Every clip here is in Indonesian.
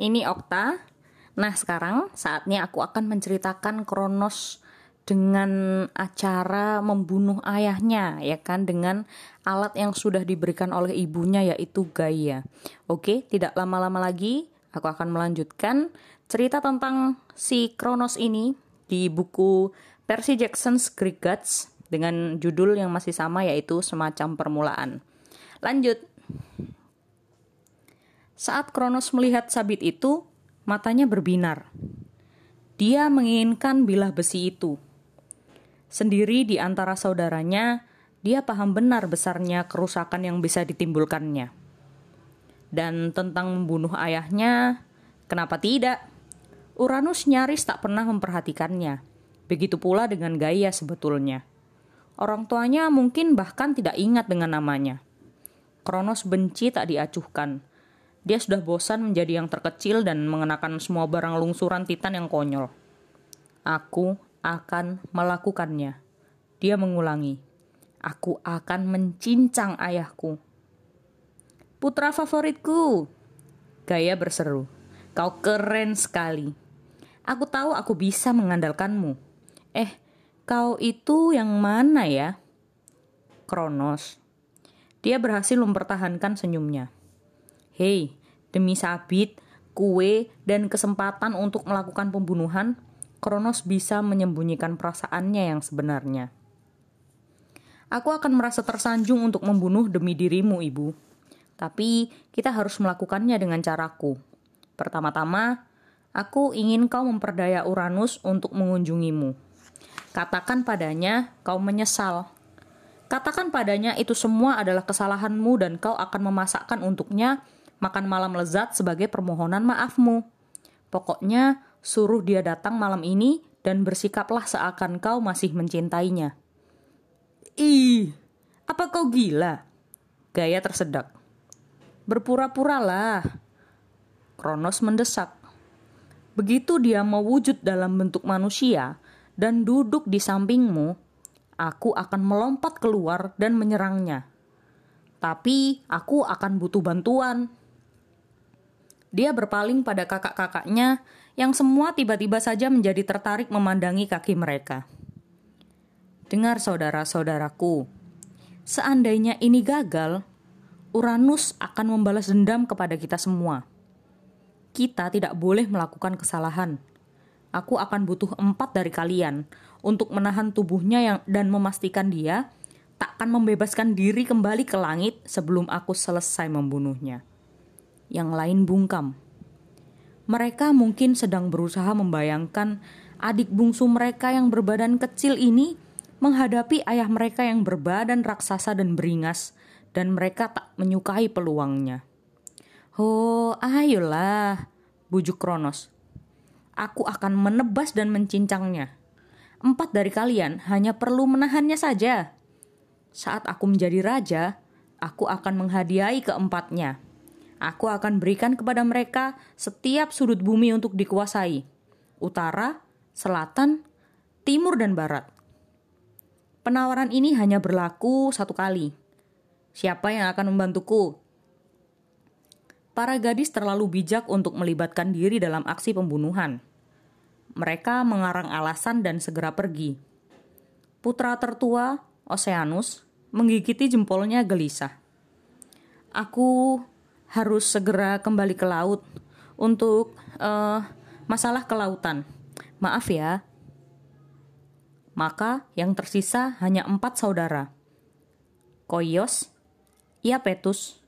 ini Okta. Nah, sekarang saatnya aku akan menceritakan Kronos dengan acara membunuh ayahnya, ya kan, dengan alat yang sudah diberikan oleh ibunya yaitu Gaia. Oke, tidak lama-lama lagi, aku akan melanjutkan cerita tentang si Kronos ini di buku Percy Jackson's Greek Gods dengan judul yang masih sama yaitu semacam permulaan. Lanjut. Saat Kronos melihat sabit itu, matanya berbinar. Dia menginginkan bilah besi itu. Sendiri di antara saudaranya, dia paham benar besarnya kerusakan yang bisa ditimbulkannya. Dan tentang membunuh ayahnya, kenapa tidak? Uranus nyaris tak pernah memperhatikannya. Begitu pula dengan Gaia sebetulnya. Orang tuanya mungkin bahkan tidak ingat dengan namanya. Kronos benci tak diacuhkan. Dia sudah bosan menjadi yang terkecil dan mengenakan semua barang lungsuran Titan yang konyol. Aku akan melakukannya. Dia mengulangi. Aku akan mencincang ayahku. Putra favoritku. Gaya berseru. Kau keren sekali. Aku tahu aku bisa mengandalkanmu. Eh, kau itu yang mana ya? Kronos. Dia berhasil mempertahankan senyumnya. Hei, demi sabit, kue, dan kesempatan untuk melakukan pembunuhan, Kronos bisa menyembunyikan perasaannya yang sebenarnya. Aku akan merasa tersanjung untuk membunuh demi dirimu, Ibu. Tapi kita harus melakukannya dengan caraku. Pertama-tama, aku ingin kau memperdaya Uranus untuk mengunjungimu. Katakan padanya kau menyesal. Katakan padanya itu semua adalah kesalahanmu dan kau akan memasakkan untuknya makan malam lezat sebagai permohonan maafmu. Pokoknya, suruh dia datang malam ini dan bersikaplah seakan kau masih mencintainya. Ih, apa kau gila? Gaya tersedak. Berpura-puralah. Kronos mendesak. Begitu dia mewujud dalam bentuk manusia dan duduk di sampingmu, aku akan melompat keluar dan menyerangnya. Tapi aku akan butuh bantuan. Dia berpaling pada kakak-kakaknya yang semua tiba-tiba saja menjadi tertarik memandangi kaki mereka. Dengar saudara-saudaraku, seandainya ini gagal, Uranus akan membalas dendam kepada kita semua. Kita tidak boleh melakukan kesalahan. Aku akan butuh empat dari kalian untuk menahan tubuhnya yang dan memastikan dia takkan membebaskan diri kembali ke langit sebelum aku selesai membunuhnya yang lain bungkam. Mereka mungkin sedang berusaha membayangkan adik bungsu mereka yang berbadan kecil ini menghadapi ayah mereka yang berbadan raksasa dan beringas, dan mereka tak menyukai peluangnya. Oh, ayolah, bujuk Kronos. Aku akan menebas dan mencincangnya. Empat dari kalian hanya perlu menahannya saja. Saat aku menjadi raja, aku akan menghadiahi keempatnya. Aku akan berikan kepada mereka setiap sudut bumi untuk dikuasai, utara, selatan, timur, dan barat. Penawaran ini hanya berlaku satu kali. Siapa yang akan membantuku? Para gadis terlalu bijak untuk melibatkan diri dalam aksi pembunuhan. Mereka mengarang alasan dan segera pergi. Putra tertua, Oceanus, menggigiti jempolnya gelisah. Aku harus segera kembali ke laut untuk uh, masalah kelautan. Maaf ya. Maka yang tersisa hanya empat saudara. Koios, Iapetus,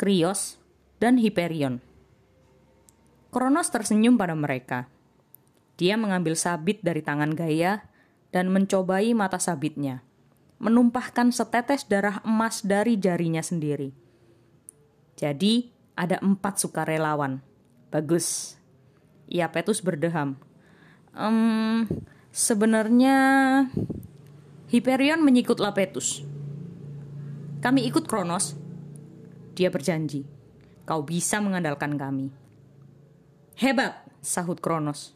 Krios, dan Hyperion. Kronos tersenyum pada mereka. Dia mengambil sabit dari tangan Gaia dan mencobai mata sabitnya, menumpahkan setetes darah emas dari jarinya sendiri. Jadi, ada empat sukarelawan. Bagus. Ia Petus berdeham. Um, sebenarnya Hyperion menyikut Lapetus. Kami ikut Kronos. Dia berjanji. Kau bisa mengandalkan kami. Hebat, sahut Kronos.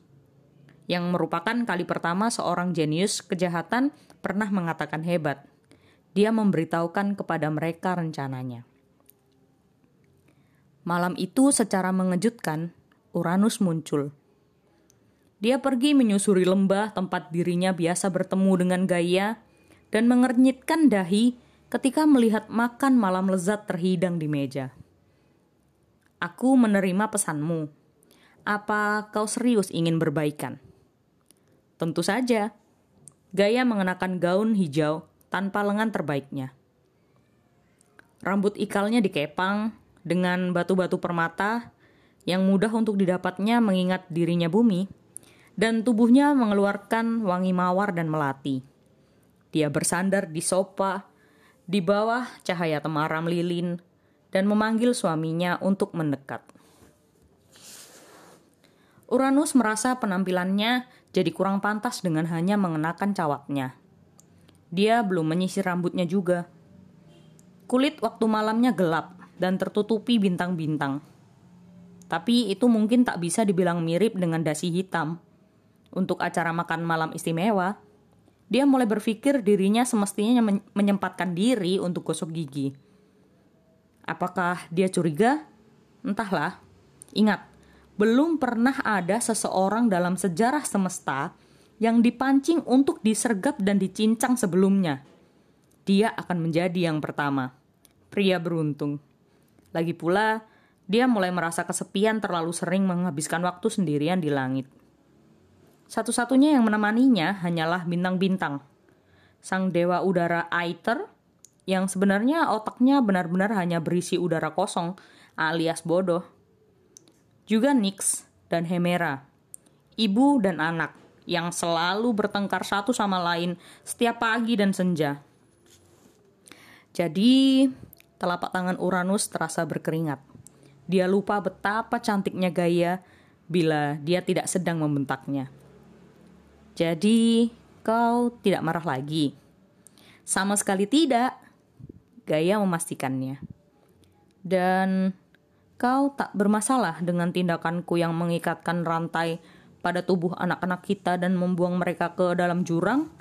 Yang merupakan kali pertama seorang jenius kejahatan pernah mengatakan hebat. Dia memberitahukan kepada mereka rencananya. Malam itu secara mengejutkan, Uranus muncul. Dia pergi menyusuri lembah tempat dirinya biasa bertemu dengan Gaia dan mengernyitkan dahi ketika melihat makan malam lezat terhidang di meja. Aku menerima pesanmu. Apa kau serius ingin berbaikan? Tentu saja. Gaya mengenakan gaun hijau tanpa lengan terbaiknya. Rambut ikalnya dikepang dengan batu-batu permata yang mudah untuk didapatnya mengingat dirinya bumi, dan tubuhnya mengeluarkan wangi mawar dan melati. Dia bersandar di sofa, di bawah cahaya temaram lilin, dan memanggil suaminya untuk mendekat. Uranus merasa penampilannya jadi kurang pantas dengan hanya mengenakan cawatnya. Dia belum menyisir rambutnya juga. Kulit waktu malamnya gelap dan tertutupi bintang-bintang tapi itu mungkin tak bisa dibilang mirip dengan dasi hitam. Untuk acara makan malam istimewa, dia mulai berpikir dirinya semestinya menyempatkan diri untuk gosok gigi. Apakah dia curiga? Entahlah. Ingat, belum pernah ada seseorang dalam sejarah semesta yang dipancing untuk disergap dan dicincang sebelumnya. Dia akan menjadi yang pertama. Pria beruntung. Lagi pula, dia mulai merasa kesepian terlalu sering menghabiskan waktu sendirian di langit. Satu-satunya yang menemaninya hanyalah bintang-bintang. Sang dewa udara Aether, yang sebenarnya otaknya benar-benar hanya berisi udara kosong alias bodoh. Juga Nyx dan Hemera, ibu dan anak yang selalu bertengkar satu sama lain setiap pagi dan senja. Jadi, telapak tangan Uranus terasa berkeringat. Dia lupa betapa cantiknya Gaya bila dia tidak sedang membentaknya. Jadi, kau tidak marah lagi? Sama sekali tidak. Gaya memastikannya. Dan kau tak bermasalah dengan tindakanku yang mengikatkan rantai pada tubuh anak-anak kita dan membuang mereka ke dalam jurang?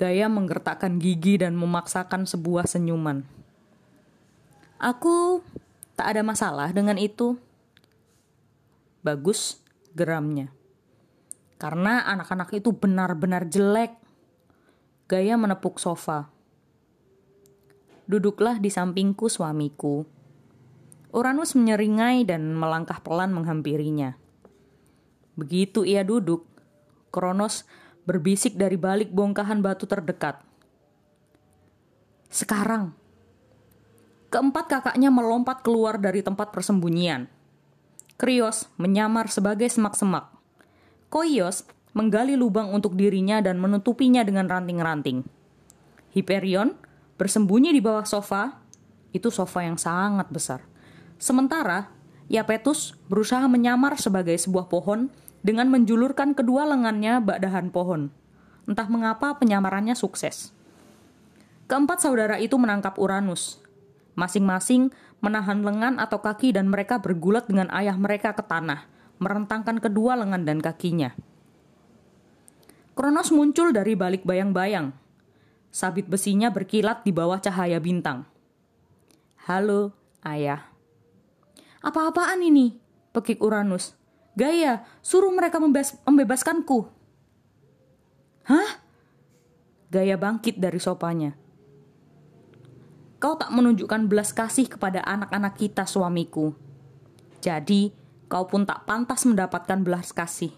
Gaya menggertakkan gigi dan memaksakan sebuah senyuman. Aku tak ada masalah dengan itu. Bagus geramnya. Karena anak-anak itu benar-benar jelek. Gaya menepuk sofa. Duduklah di sampingku suamiku. Uranus menyeringai dan melangkah pelan menghampirinya. Begitu ia duduk, Kronos berbisik dari balik bongkahan batu terdekat. Sekarang, Keempat kakaknya melompat keluar dari tempat persembunyian. Krios menyamar sebagai semak-semak. Koios menggali lubang untuk dirinya dan menutupinya dengan ranting-ranting. Hyperion bersembunyi di bawah sofa, itu sofa yang sangat besar. Sementara, Iapetus berusaha menyamar sebagai sebuah pohon dengan menjulurkan kedua lengannya bak dahan pohon. Entah mengapa penyamarannya sukses. Keempat saudara itu menangkap Uranus, Masing-masing menahan lengan atau kaki dan mereka bergulat dengan ayah mereka ke tanah, merentangkan kedua lengan dan kakinya. Kronos muncul dari balik bayang-bayang. Sabit besinya berkilat di bawah cahaya bintang. Halo, ayah. Apa-apaan ini? Pekik Uranus. Gaya, suruh mereka membebas membebaskanku. Hah? Gaya bangkit dari sopanya. Kau tak menunjukkan belas kasih kepada anak-anak kita, suamiku. Jadi, kau pun tak pantas mendapatkan belas kasih.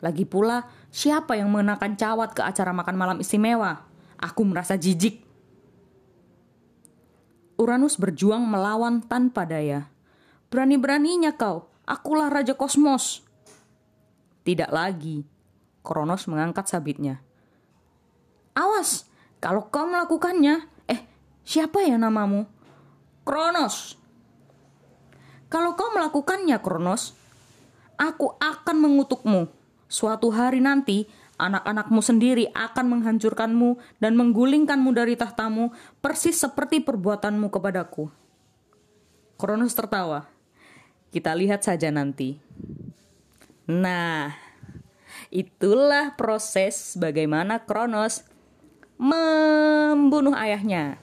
Lagi pula, siapa yang mengenakan cawat ke acara makan malam istimewa? Aku merasa jijik. Uranus berjuang melawan tanpa daya. Berani-beraninya kau, akulah Raja Kosmos. Tidak lagi. Kronos mengangkat sabitnya. Awas, kalau kau melakukannya, Siapa ya namamu? Kronos. Kalau kau melakukannya, Kronos, aku akan mengutukmu. Suatu hari nanti, anak-anakmu sendiri akan menghancurkanmu dan menggulingkanmu dari tahtamu, persis seperti perbuatanmu kepadaku. Kronos tertawa. Kita lihat saja nanti. Nah, itulah proses bagaimana Kronos membunuh ayahnya.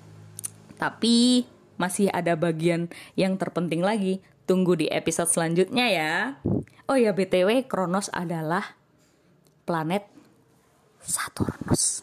Tapi masih ada bagian yang terpenting lagi. Tunggu di episode selanjutnya ya. Oh ya BTW Kronos adalah planet Saturnus.